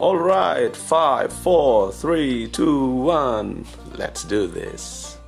All right, five, four, three, two, one. Let's do this.